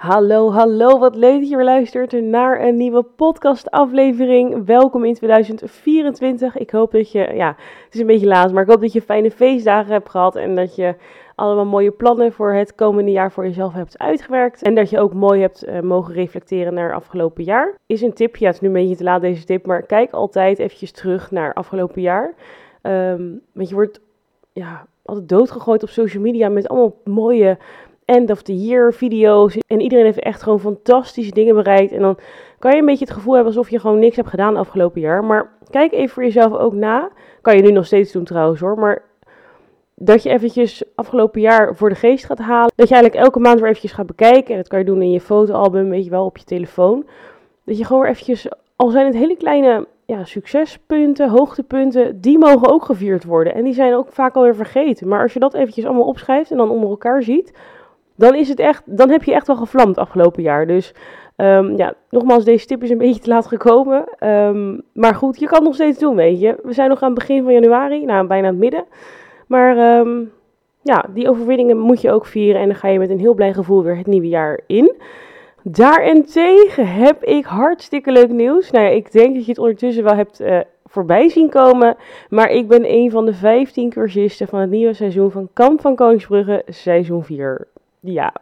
Hallo, hallo, wat leuk dat je weer luistert naar een nieuwe podcastaflevering. Welkom in 2024. Ik hoop dat je, ja, het is een beetje laat, maar ik hoop dat je fijne feestdagen hebt gehad en dat je allemaal mooie plannen voor het komende jaar voor jezelf hebt uitgewerkt. En dat je ook mooi hebt uh, mogen reflecteren naar afgelopen jaar. Is een tip, ja, het is nu een beetje te laat deze tip, maar kijk altijd eventjes terug naar afgelopen jaar. Um, want je wordt, ja, altijd doodgegooid op social media met allemaal mooie end of the year video's. En iedereen heeft echt gewoon fantastische dingen bereikt. En dan kan je een beetje het gevoel hebben alsof je gewoon niks hebt gedaan afgelopen jaar. Maar kijk even voor jezelf ook na. Kan je nu nog steeds doen trouwens hoor. Maar dat je eventjes afgelopen jaar voor de geest gaat halen. Dat je eigenlijk elke maand weer eventjes gaat bekijken. En dat kan je doen in je fotoalbum, weet je wel, op je telefoon. Dat je gewoon weer eventjes, al zijn het hele kleine ja, succespunten, hoogtepunten, die mogen ook gevierd worden. En die zijn ook vaak alweer vergeten. Maar als je dat eventjes allemaal opschrijft en dan onder elkaar ziet, dan is het echt, dan heb je echt wel gevlamd afgelopen jaar. Dus um, ja, nogmaals, deze tip is een beetje te laat gekomen. Um, maar goed, je kan nog steeds doen, weet je. We zijn nog aan het begin van januari, nou bijna het midden. Maar um, ja, die overwinningen moet je ook vieren en dan ga je met een heel blij gevoel weer het nieuwe jaar in. Daarentegen heb ik hartstikke leuk nieuws. Nou ja, ik denk dat je het ondertussen wel hebt uh, voorbij zien komen. Maar ik ben een van de 15 cursisten van het nieuwe seizoen van Kamp van Koningsbrugge, seizoen 4. Ja.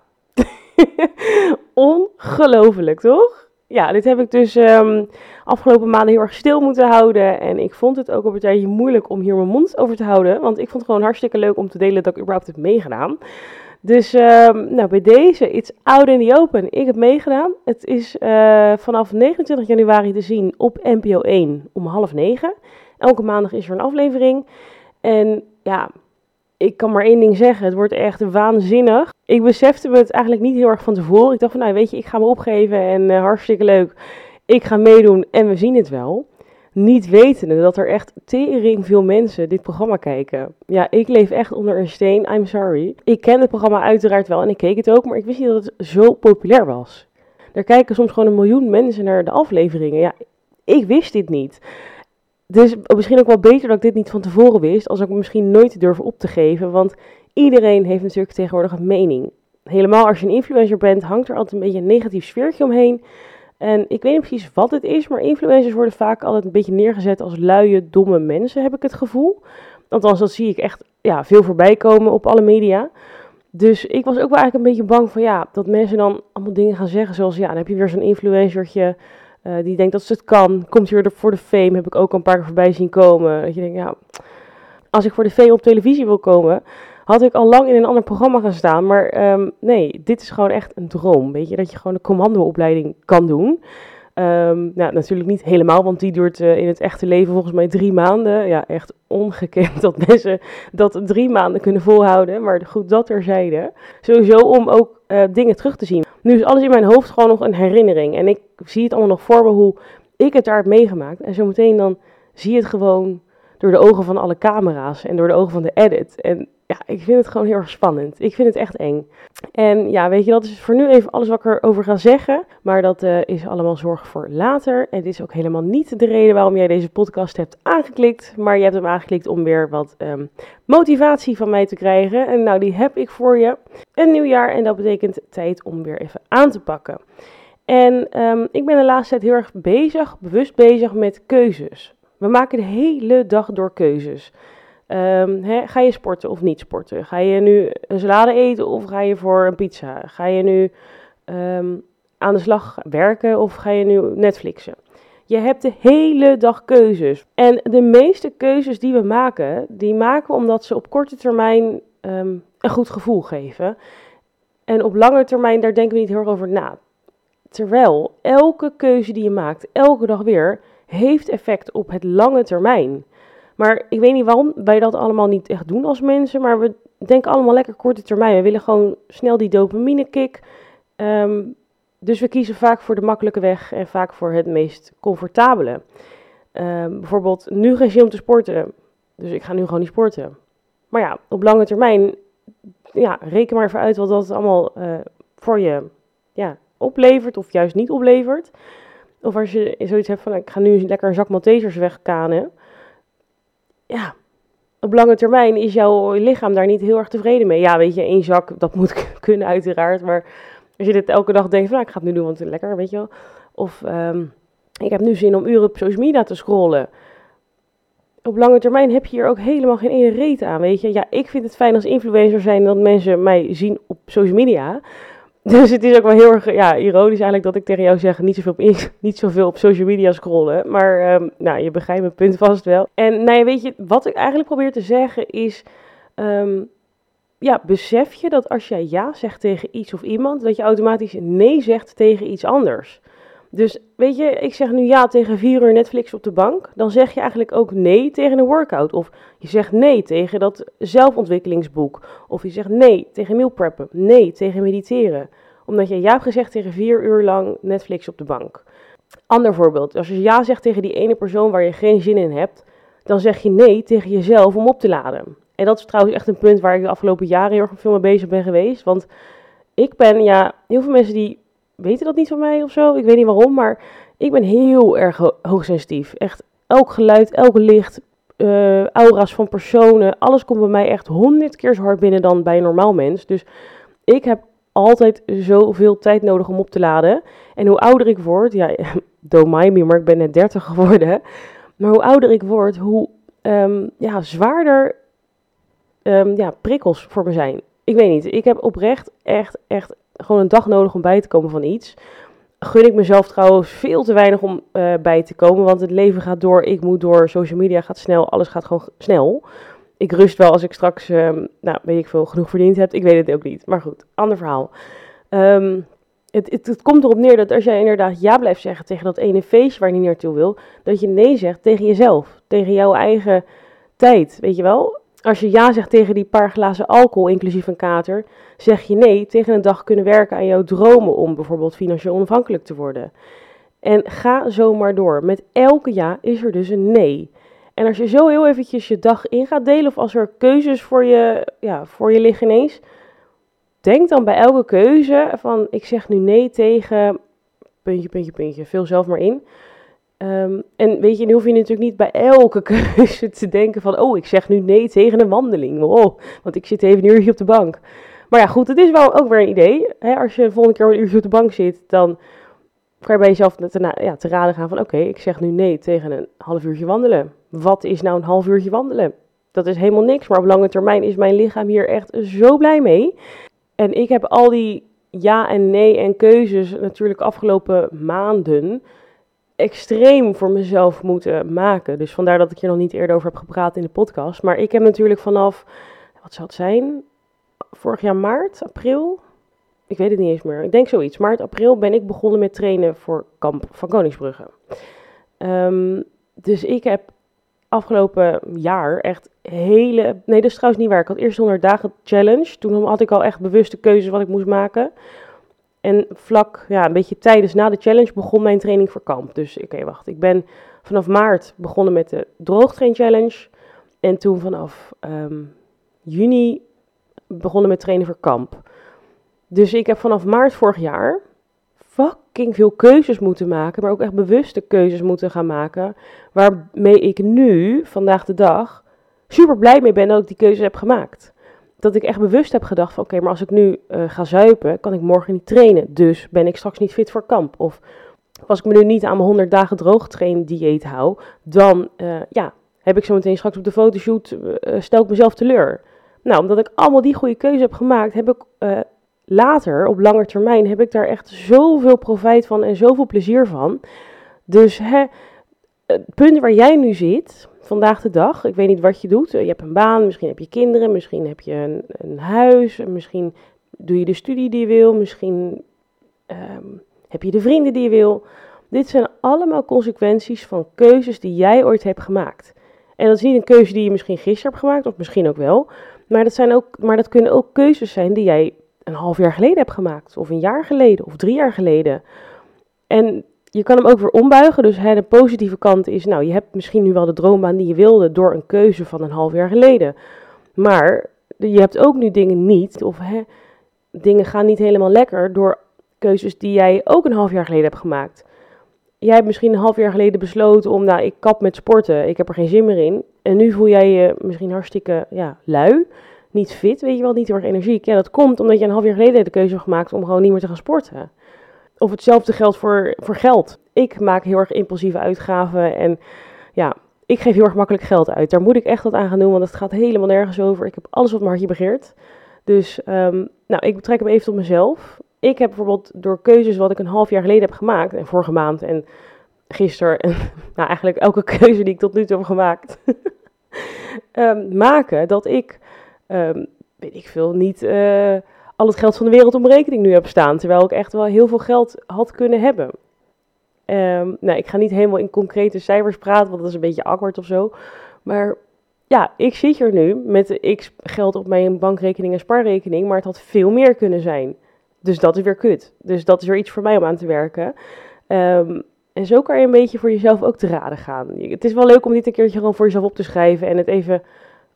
Ongelooflijk, toch? Ja, dit heb ik dus um, afgelopen maanden heel erg stil moeten houden. En ik vond het ook op een tijdje moeilijk om hier mijn mond over te houden. Want ik vond het gewoon hartstikke leuk om te delen dat ik überhaupt heb meegedaan. Dus um, nou, bij deze, it's out in the open. Ik heb meegedaan. Het is uh, vanaf 29 januari te zien op NPO 1 om half negen. Elke maandag is er een aflevering. En ja, ik kan maar één ding zeggen. Het wordt echt waanzinnig. Ik besefte me het eigenlijk niet heel erg van tevoren. Ik dacht van, nou weet je, ik ga me opgeven en uh, hartstikke leuk. Ik ga meedoen en we zien het wel. Niet wetende dat er echt tering veel mensen dit programma kijken. Ja, ik leef echt onder een steen. I'm sorry. Ik ken het programma uiteraard wel en ik keek het ook, maar ik wist niet dat het zo populair was. Er kijken soms gewoon een miljoen mensen naar de afleveringen. Ja, ik wist dit niet. Dus misschien ook wel beter dat ik dit niet van tevoren wist, als ik misschien nooit durf op te geven. Want iedereen heeft natuurlijk tegenwoordig een mening. Helemaal als je een influencer bent, hangt er altijd een beetje een negatief sfeertje omheen. En ik weet niet precies wat het is, maar influencers worden vaak altijd een beetje neergezet als luie, domme mensen, heb ik het gevoel. Althans, dat zie ik echt ja, veel voorbij komen op alle media. Dus ik was ook wel eigenlijk een beetje bang van ja, dat mensen dan allemaal dingen gaan zeggen. Zoals ja, dan heb je weer zo'n influencertje uh, die denkt dat ze het kan. Komt hier voor de fame, heb ik ook een paar keer voorbij zien komen. Dat je denkt, ja, als ik voor de fame op televisie wil komen, had ik al lang in een ander programma gaan staan. Maar um, nee, dit is gewoon echt een droom. Weet je, dat je gewoon een commandoopleiding kan doen. Um, nou, natuurlijk niet helemaal, want die duurt uh, in het echte leven volgens mij drie maanden. Ja, echt ongekend dat mensen dat drie maanden kunnen volhouden. Maar goed, dat terzijde. Sowieso om ook uh, dingen terug te zien. Nu is alles in mijn hoofd gewoon nog een herinnering. En ik zie het allemaal nog voor me hoe ik het daar heb meegemaakt. En zometeen dan zie je het gewoon door de ogen van alle camera's en door de ogen van de edit. En ja, ik vind het gewoon heel erg spannend. Ik vind het echt eng. En ja, weet je, dat is voor nu even alles wat ik erover ga zeggen. Maar dat uh, is allemaal zorg voor later. En dit is ook helemaal niet de reden waarom jij deze podcast hebt aangeklikt. Maar je hebt hem aangeklikt om weer wat um, motivatie van mij te krijgen. En nou, die heb ik voor je. Een nieuw jaar en dat betekent tijd om weer even aan te pakken. En um, ik ben de laatste tijd heel erg bezig, bewust bezig met keuzes. We maken de hele dag door keuzes. Hè, ga je sporten of niet sporten? Ga je nu een salade eten of ga je voor een pizza? Ga je nu um, aan de slag werken of ga je nu Netflixen? Je hebt de hele dag keuzes. En de meeste keuzes die we maken, die maken omdat ze op korte termijn um, een goed gevoel geven. En op lange termijn, daar denken we niet heel erg over na. Terwijl elke keuze die je maakt, elke dag weer, heeft effect op het lange termijn. Maar ik weet niet waarom wij dat allemaal niet echt doen als mensen. Maar we denken allemaal lekker korte termijn. We willen gewoon snel die dopamine kick. Um, dus we kiezen vaak voor de makkelijke weg en vaak voor het meest comfortabele. Um, bijvoorbeeld, nu geen zin om te sporten. Dus ik ga nu gewoon niet sporten. Maar ja, op lange termijn, ja, reken maar even uit wat dat allemaal uh, voor je ja, oplevert of juist niet oplevert. Of als je zoiets hebt van, ik ga nu lekker een zak Maltesers wegkanen ja, op lange termijn is jouw lichaam daar niet heel erg tevreden mee. Ja, weet je, één zak, dat moet kunnen uiteraard. Maar Als je dit elke dag denkt van, nou, ik ga het nu doen, want het is lekker, weet je wel. Of ehm, ik heb nu zin om uren op social media te scrollen. Op lange termijn heb je hier ook helemaal geen ene reet aan, weet je. Ja, ik vind het fijn als influencer zijn dat mensen mij zien op social media. Dus het is ook wel heel erg ja, ironisch eigenlijk dat ik tegen jou zeg niet zoveel op, niet zoveel op social media scrollen. Maar um, nou, je begrijpt mijn punt vast wel. En nou ja, weet je, wat ik eigenlijk probeer te zeggen is... Um, ja, besef je dat als jij ja zegt tegen iets of iemand, dat je automatisch nee zegt tegen iets anders. Dus weet je, ik zeg nu ja tegen vier uur Netflix op de bank. Dan zeg je eigenlijk ook nee tegen een workout. Of je zegt nee tegen dat zelfontwikkelingsboek. Of je zegt nee tegen meal preppen. Nee tegen mediteren. Omdat je ja hebt gezegd tegen vier uur lang Netflix op de bank. Ander voorbeeld. Als je ja zegt tegen die ene persoon waar je geen zin in hebt. Dan zeg je nee tegen jezelf om op te laden. En dat is trouwens echt een punt waar ik de afgelopen jaren heel erg veel mee bezig ben geweest. Want ik ben, ja, heel veel mensen die weten dat niet van mij of zo. Ik weet niet waarom, maar ik ben heel erg hoogsensitief. Echt elk geluid, elk licht, uh, aura's van personen, alles komt bij mij echt honderd keer zo hard binnen dan bij een normaal mens. Dus ik heb altijd zoveel tijd nodig om op te laden. En hoe ouder ik word, ja, don't me, maar ik ben net 30 geworden. Maar hoe ouder ik word, hoe um, ja, zwaarder um, ja, prikkels voor me zijn. Ik weet niet, ik heb oprecht echt, echt gewoon een dag nodig om bij te komen van iets. Gun ik mezelf trouwens veel te weinig om uh, bij te komen, want het leven gaat door, ik moet door, social media gaat snel, alles gaat gewoon snel. Ik rust wel als ik straks, um, nou weet ik veel, genoeg verdiend heb. Ik weet het ook niet, maar goed, ander verhaal. Het, het, het, komt erop neer dat als jij inderdaad ja blijft zeggen tegen dat ene feestje waar je niet naartoe wil, dat je nee zegt tegen jezelf, tegen jouw eigen tijd, weet je wel? Als je ja zegt tegen die paar glazen alcohol, inclusief een kater, zeg je nee tegen een dag kunnen werken aan jouw dromen om bijvoorbeeld financieel onafhankelijk te worden. En ga zo maar door. Met elke ja is er dus een nee. En als je zo heel eventjes je dag in gaat delen, of als er keuzes voor je, ja, voor je liggen ineens, denk dan bij elke keuze van ik zeg nu nee tegen puntje, puntje, puntje. Vul zelf maar in. Um, en weet je, nu hoef je natuurlijk niet bij elke keuze te denken van, oh, ik zeg nu nee tegen een wandeling. Oh, want ik zit even een uurtje op de bank. Maar ja, goed, het is wel ook weer een idee. Hè? Als je de volgende keer een uurtje op de bank zit, dan kan je bij jezelf te, ja, te raden gaan van, oké, ik zeg nu nee tegen een half uurtje wandelen. Wat is nou een half uurtje wandelen? Dat is helemaal niks, maar op lange termijn is mijn lichaam hier echt zo blij mee. En ik heb al die ja en nee en keuzes natuurlijk afgelopen maanden extreem voor mezelf moeten maken. Dus vandaar dat ik hier nog niet eerder over heb gepraat in de podcast. Maar ik heb natuurlijk vanaf, wat zou het zijn? Vorig jaar maart, april? Ik weet het niet eens meer. Ik denk zoiets. Maart, april ben ik begonnen met trainen voor kamp van Koningsbrugge. Um, dus ik heb afgelopen jaar echt hele... Nee, dat is trouwens niet waar. Ik had eerst 100 dagen challenge. Toen had ik al echt bewuste keuzes wat ik moest maken. En vlak, ja, een beetje tijdens na de challenge begon mijn training voor kamp. Dus oké, wacht. Ik ben vanaf maart begonnen met de droogtrain challenge. En toen vanaf um, juni begonnen met trainen voor kamp. Dus ik heb vanaf maart vorig jaar fucking veel keuzes moeten maken. Maar ook echt bewuste keuzes moeten gaan maken. Waarmee ik nu, vandaag de dag, super blij mee ben dat ik die keuze heb gemaakt dat ik echt bewust heb gedacht van oké, maar als ik nu uh, ga zuipen, kan ik morgen niet trainen. Dus ben ik straks niet fit voor kamp. Of als ik me nu niet aan mijn 100 dagen droogtrain dieet hou, dan uh, ja, heb ik zo meteen straks op de fotoshoot, uh, stel ik mezelf teleur. Nou, omdat ik allemaal die goede keuze heb gemaakt, heb ik later, op lange termijn, heb ik daar echt zoveel profijt van en zoveel plezier van. Dus hè, het punt waar jij nu zit, vandaag de dag. Ik weet niet wat je doet. Je hebt een baan, misschien heb je kinderen, misschien heb je een, een huis, misschien doe je de studie die je wil, misschien um, heb je de vrienden die je wil. Dit zijn allemaal consequenties van keuzes die jij ooit hebt gemaakt. En dat is niet een keuze die je misschien gisteren hebt gemaakt, of misschien ook wel. Maar dat, zijn ook, maar dat kunnen ook keuzes zijn die jij een half jaar geleden hebt gemaakt, of een jaar geleden, of drie jaar geleden. En je kan hem ook weer ombuigen. Dus hè, de positieve kant is, nou, je hebt misschien nu wel de droombaan die je wilde door een keuze van een half jaar geleden. Maar je hebt ook nu dingen niet, of hè, dingen gaan niet helemaal lekker door keuzes die jij ook een half jaar geleden hebt gemaakt. Jij hebt misschien een half jaar geleden besloten om, nou, ik kap met sporten, ik heb er geen zin meer in. En nu voel jij je misschien hartstikke ja, lui. niet fit, weet je wel, niet heel erg energiek. Ja, dat komt omdat je een half jaar geleden de keuze hebt gemaakt om gewoon niet meer te gaan sporten. Of hetzelfde geldt voor, voor geld. Ik maak heel erg impulsieve uitgaven en ja, ik geef heel erg makkelijk geld uit. Daar moet ik echt wat aan gaan doen, want het gaat helemaal nergens over. Ik heb alles wat mijn hartje begeert. Dus um, nou, ik betrek hem even tot mezelf. Ik heb bijvoorbeeld door keuzes wat ik een half jaar geleden heb gemaakt, en vorige maand en gisteren, en nou, eigenlijk elke keuze die ik tot nu toe heb gemaakt, um, maken dat ik, um, weet ik veel, niet uh, al het geld van de wereld op rekening nu heb staan. Terwijl ik echt wel heel veel geld had kunnen hebben. Um, nou, ik ga niet helemaal in concrete cijfers praten, want dat is een beetje awkward of zo. Maar ja, ik zit hier nu met x geld op mijn bankrekening en spaarrekening, maar het had veel meer kunnen zijn. Dus dat is weer kut. Dus dat is weer iets voor mij om aan te werken. Um, en zo kan je een beetje voor jezelf ook te raden gaan. Het is wel leuk om dit een keertje gewoon voor jezelf op te schrijven en het even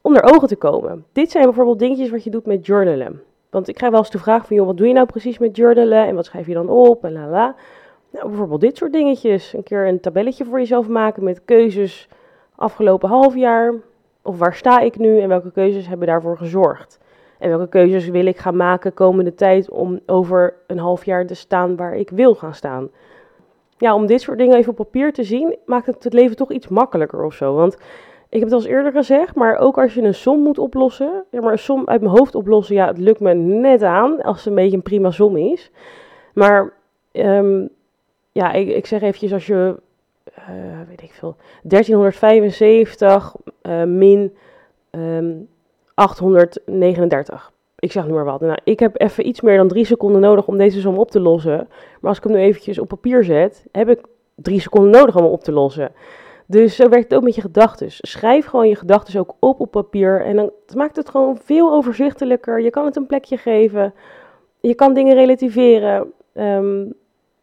onder ogen te komen. Dit zijn bijvoorbeeld dingetjes wat je doet met journalen. Want ik krijg wel eens de vraag van, joh, wat doe je nou precies met journalen en wat schrijf je dan op en la la. Nou, bijvoorbeeld dit soort dingetjes. Een keer een tabelletje voor jezelf maken met keuzes afgelopen half jaar. Of waar sta ik nu en welke keuzes hebben daarvoor gezorgd? En welke keuzes wil ik gaan maken komende tijd om over een half jaar te staan waar ik wil gaan staan? Ja, om dit soort dingen even op papier te zien, maakt het het leven toch iets makkelijker of zo. Want ik heb het al eens eerder gezegd, maar ook als je een som moet oplossen, ja, maar een som uit mijn hoofd oplossen, ja, het lukt me net aan als het een beetje een prima som is. Maar um, ja, ik, ik zeg eventjes als je, uh, weet ik veel, 1375 uh, min um, 839. Ik zeg nu maar wat. Nou, ik heb even iets meer dan drie seconden nodig om deze som op te lossen. Maar als ik hem nu eventjes op papier zet, heb ik drie seconden nodig om hem op te lossen. Dus zo werkt het ook met je gedachten. Schrijf gewoon je gedachten ook op op papier. En dan maakt het gewoon veel overzichtelijker. Je kan het een plekje geven. Je kan dingen relativeren. Um,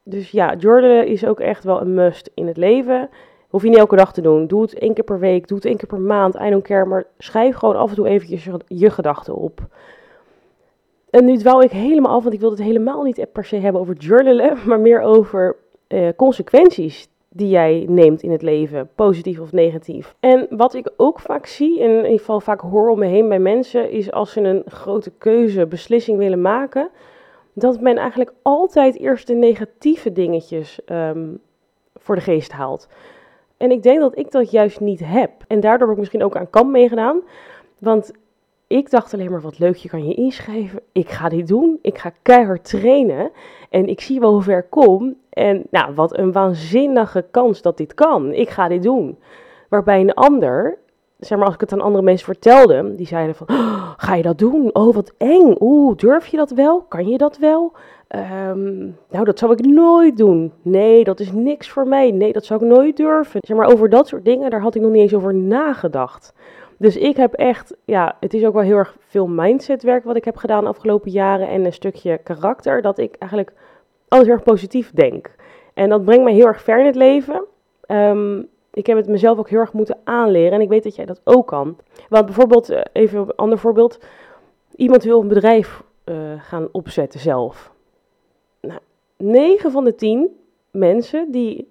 dus ja, journalen is ook echt wel een must in het leven. Hoef je niet elke dag te doen. Doe het één keer per week, doe het één keer per maand. I don't care, maar schrijf gewoon af en toe eventjes je, gedachten op. En nu dwaal ik helemaal af, want ik wil het helemaal niet per se hebben over journalen, maar meer over uh, consequenties die jij neemt in het leven, positief of negatief. En wat ik ook vaak zie, en in ieder geval vaak hoor om me heen bij mensen, is als ze een grote keuze, beslissing willen maken, dat men eigenlijk altijd eerst de negatieve dingetjes um, voor de geest haalt. En ik denk dat ik dat juist niet heb. En daardoor heb ik misschien ook aan kamp meegedaan. Want ik dacht alleen maar, wat leuk, je kan je inschrijven. Ik ga dit doen. Ik ga keihard trainen. En ik zie wel hoe ver ik kom. En nou, wat een waanzinnige kans dat dit kan. Ik ga dit doen. Waarbij een ander, zeg maar als ik het aan andere mensen vertelde, die zeiden van, oh, ga je dat doen? Oh, wat eng. Oeh, durf je dat wel? Kan je dat wel? Um, nou, dat zou ik nooit doen. Nee, dat is niks voor mij. Nee, dat zou ik nooit durven. Zeg maar, over dat soort dingen, daar had ik nog niet eens over nagedacht. Dus ik heb echt, ja, het is ook wel heel erg veel mindsetwerk wat ik heb gedaan de afgelopen jaren. En een stukje karakter, dat ik eigenlijk alles heel erg positief denk. En dat brengt mij heel erg ver in het leven. Um, ik heb het mezelf ook heel erg moeten aanleren. En ik weet dat jij dat ook kan. Want bijvoorbeeld, eh, even een ander voorbeeld. Iemand wil een bedrijf uh, gaan opzetten zelf. Nou, 9 van de 10 mensen die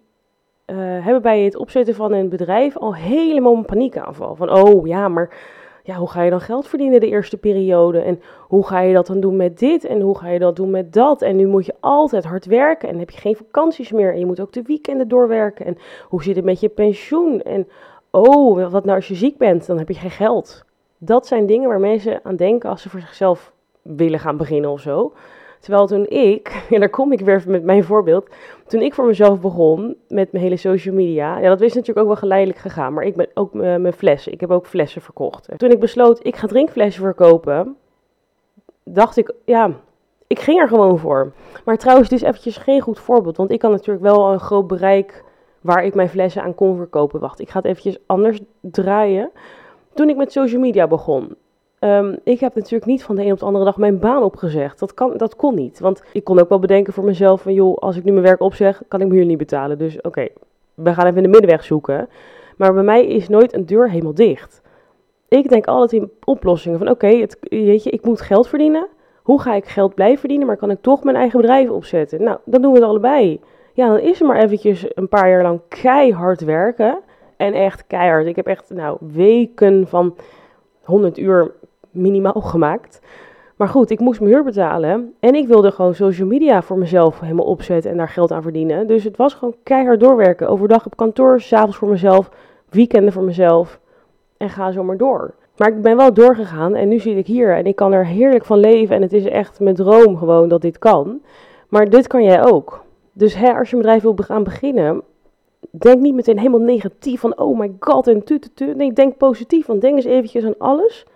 uh, hebben bij het opzetten van een bedrijf al helemaal een paniekaanval. Van, oh ja, maar ja, hoe ga je dan geld verdienen de eerste periode? En hoe ga je dat dan doen met dit? En hoe ga je dat doen met dat? En nu moet je altijd hard werken en heb je geen vakanties meer. En je moet ook de weekenden doorwerken. En hoe zit het met je pensioen? En oh, wat nou als je ziek bent? Dan heb je geen geld. Dat zijn dingen waar mensen aan denken als ze voor zichzelf willen gaan beginnen of zo. Terwijl toen ik, en daar kom ik weer met mijn voorbeeld, toen ik voor mezelf begon met mijn hele social media, ja, dat is natuurlijk ook wel geleidelijk gegaan, maar ik ben ook mijn flessen, ik heb ook flessen verkocht. Toen ik besloot, ik ga drinkflessen verkopen, dacht ik, ja, ik ging er gewoon voor. Maar trouwens, dit is eventjes geen goed voorbeeld, want ik kan natuurlijk wel een groot bereik waar ik mijn flessen aan kon verkopen. Wacht, ik ga het eventjes anders draaien. Toen ik met social media begon, Um, ik heb natuurlijk niet van de een op de andere dag mijn baan opgezegd. Dat, kan, dat kon niet. Want ik kon ook wel bedenken voor mezelf van... joh, als ik nu mijn werk opzeg, kan ik me huur niet betalen. Dus oké, we gaan even in de middenweg zoeken. Maar bij mij is nooit een deur helemaal dicht. Ik denk altijd in oplossingen van... oké, okay, weet je, ik moet geld verdienen. Hoe ga ik geld blijven verdienen, maar kan ik toch mijn eigen bedrijf opzetten? Nou, dan doen we het allebei. Ja, dan is er maar eventjes een paar jaar lang keihard werken. En echt keihard. Ik heb echt, nou, weken van 100 uur minimaal gemaakt. Maar goed, ik moest mijn huur betalen. En ik wilde gewoon social media voor mezelf helemaal opzetten en daar geld aan verdienen. Dus het was gewoon keihard doorwerken. Overdag op kantoor, s'avonds voor mezelf, weekenden voor mezelf. En ga zo maar door. Maar ik ben wel doorgegaan en nu zit ik hier en ik kan er heerlijk van leven. En het is echt mijn droom gewoon dat dit kan. Maar dit kan jij ook. Dus hè, als je een bedrijf wil gaan beginnen, denk niet meteen helemaal negatief van oh my god en tu, tu, tu. Nee, denk positief. Want denk eens eventjes aan alles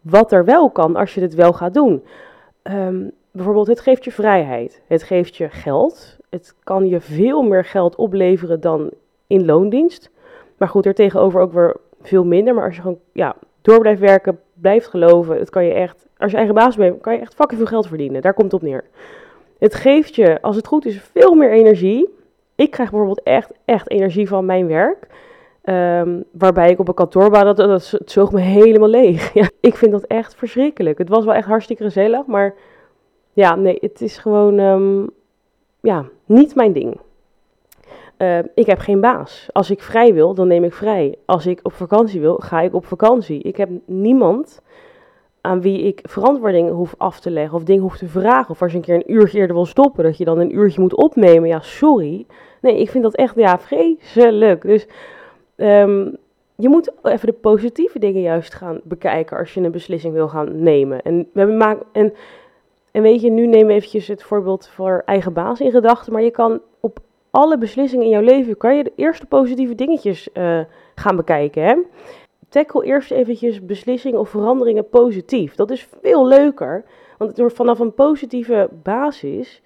wat er wel kan als je dit wel gaat doen. Ehm, bijvoorbeeld, het geeft je vrijheid. Het geeft je geld. Het kan je veel meer geld opleveren dan in loondienst. Maar goed, er tegenover ook weer veel minder. Maar als je gewoon ja, door blijft werken, blijft geloven, het kan je echt, als je eigen baas bent, kan je echt fucking veel geld verdienen. Daar komt het op neer. Het geeft je, als het goed is, veel meer energie. Ik krijg bijvoorbeeld echt, echt energie van mijn werk. Um, waarbij ik op een kantoor dat, dat, het zoog me helemaal leeg. Ja, ik vind dat echt verschrikkelijk. Het was wel echt hartstikke gezellig, maar ja, nee, het is gewoon um, ja, niet mijn ding. Uh, ik heb geen baas. Als ik vrij wil, dan neem ik vrij. Als ik op vakantie wil, ga ik op vakantie. Ik heb niemand aan wie ik verantwoording hoef af te leggen of dingen hoef te vragen. Of als je een keer een uurtje eerder wil stoppen, dat je dan een uurtje moet opnemen. Ja, sorry. Nee, ik vind dat echt ja, vreselijk. Dus um, je moet even de positieve dingen juist gaan bekijken als je een beslissing wil gaan nemen. En, we maken, en, en weet je, nu nemen we eventjes het voorbeeld voor eigen baas in gedachten. Maar je kan op alle beslissingen in jouw leven, kan je de eerste positieve dingetjes uh, gaan bekijken. Hè? tackle eerst eventjes beslissingen of veranderingen positief. Dat is veel leuker, want door vanaf een positieve basis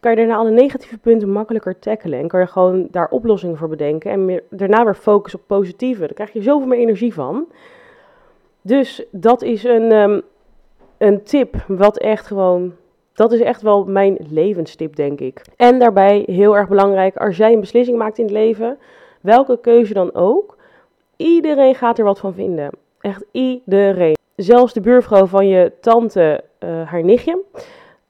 kan je daarna alle negatieve punten makkelijker tackelen. En kan je gewoon daar oplossingen voor bedenken en meer, daarna weer focussen op positieve. Daar krijg je zoveel meer energie van. Dus dat is een, um, een tip wat echt gewoon... Dat is echt wel mijn levenstip, denk ik. En daarbij heel erg belangrijk, als jij een beslissing maakt in het leven, welke keuze dan ook, Iedereen gaat er wat van vinden. Echt iedereen. Zelfs de buurvrouw van je tante, uh, haar nichtje.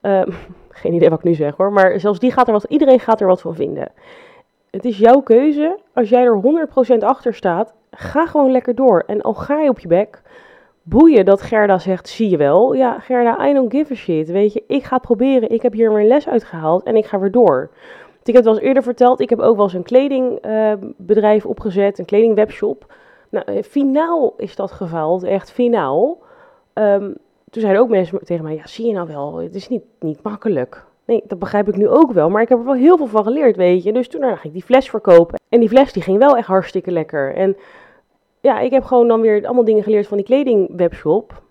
Uh, geen idee wat ik nu zeg hoor. Maar zelfs die gaat er wat, iedereen gaat er wat van vinden. Het is jouw keuze. Als jij er 100% achter staat, ga gewoon lekker door. En al ga je op je bek, boeien dat Gerda zegt, zie je wel. Ja, Gerda, I don't give a shit. Weet je, ik ga proberen. Ik heb hier mijn les uitgehaald en ik ga weer door. Ik heb het wel eens eerder verteld, ik heb ook wel eens een kledingbedrijf opgezet, een kledingwebshop. Nou, eh, finaal is dat gefaald, echt finaal. Um, toen zeiden ook mensen tegen mij, ja, zie je nou wel, het is niet, niet makkelijk. Nee, dat begrijp ik nu ook wel, maar ik heb er wel heel veel van geleerd, weet je. Dus toen nou, ging ik die fles verkopen. En die fles die ging wel echt hartstikke lekker. En ja, ik heb gewoon dan weer allemaal dingen geleerd van die kledingwebshop.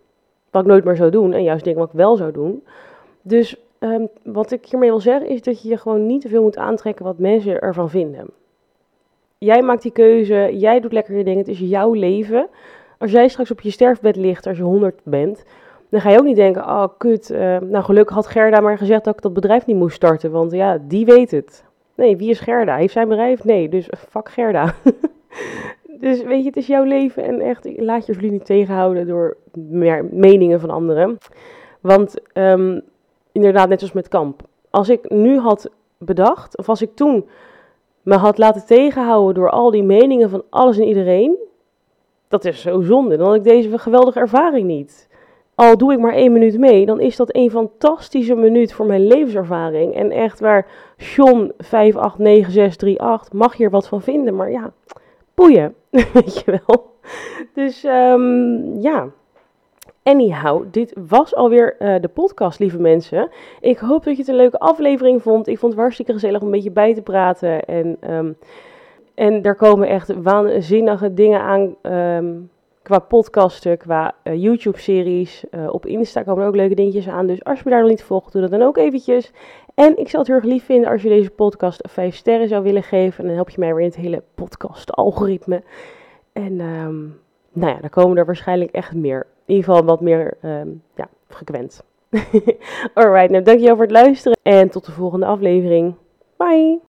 Wat ik nooit meer zou doen en juist dingen wat ik wel zou doen. Dus um, wat ik hiermee wil zeggen is dat je je gewoon niet te veel moet aantrekken wat mensen ervan vinden. Jij maakt die keuze, jij doet lekker je dingen, het is jouw leven. Als jij straks op je sterfbed ligt als je 100 bent, dan ga je ook niet denken, oh kut, uh, nou gelukkig had Gerda maar gezegd dat ik dat bedrijf niet moest starten, want ja, die weet het. Nee, wie is Gerda? Heeft zij een bedrijf? Nee, dus fuck Gerda. dus weet je, het is jouw leven en echt, laat je jullie niet tegenhouden door meningen van anderen. Want um, inderdaad, net zoals met kamp. Als ik nu had bedacht, of als ik toen me had laten tegenhouden door al die meningen van alles en iedereen, dat is zo zonde. Dan had ik deze geweldige ervaring niet. Al doe ik maar één minuut mee, dan is dat een fantastische minuut voor mijn levenservaring. En echt waar John 589638 mag hier wat van vinden, maar ja, boeien, weet je wel. Dus um, ja, Anyhow, dit was alweer uh, de podcast, lieve mensen. Ik hoop dat je het een leuke aflevering vond. Ik vond het hartstikke gezellig om een beetje bij te praten. En, um, en er komen echt waanzinnige dingen aan um, qua podcasten, qua uh, YouTube-series. Uh, op Insta komen er ook leuke dingetjes aan. Dus als je me daar nog niet volgt, doe dat dan ook eventjes. En ik zou het heel erg lief vinden als je deze podcast 5 sterren zou willen geven. En dan help je mij weer in het hele podcast-algoritme. En um, nou ja, dan komen er waarschijnlijk echt meer in ieder geval wat meer um, ja, frequent. Alright, nou dankjewel voor het luisteren en tot de volgende aflevering. Bye!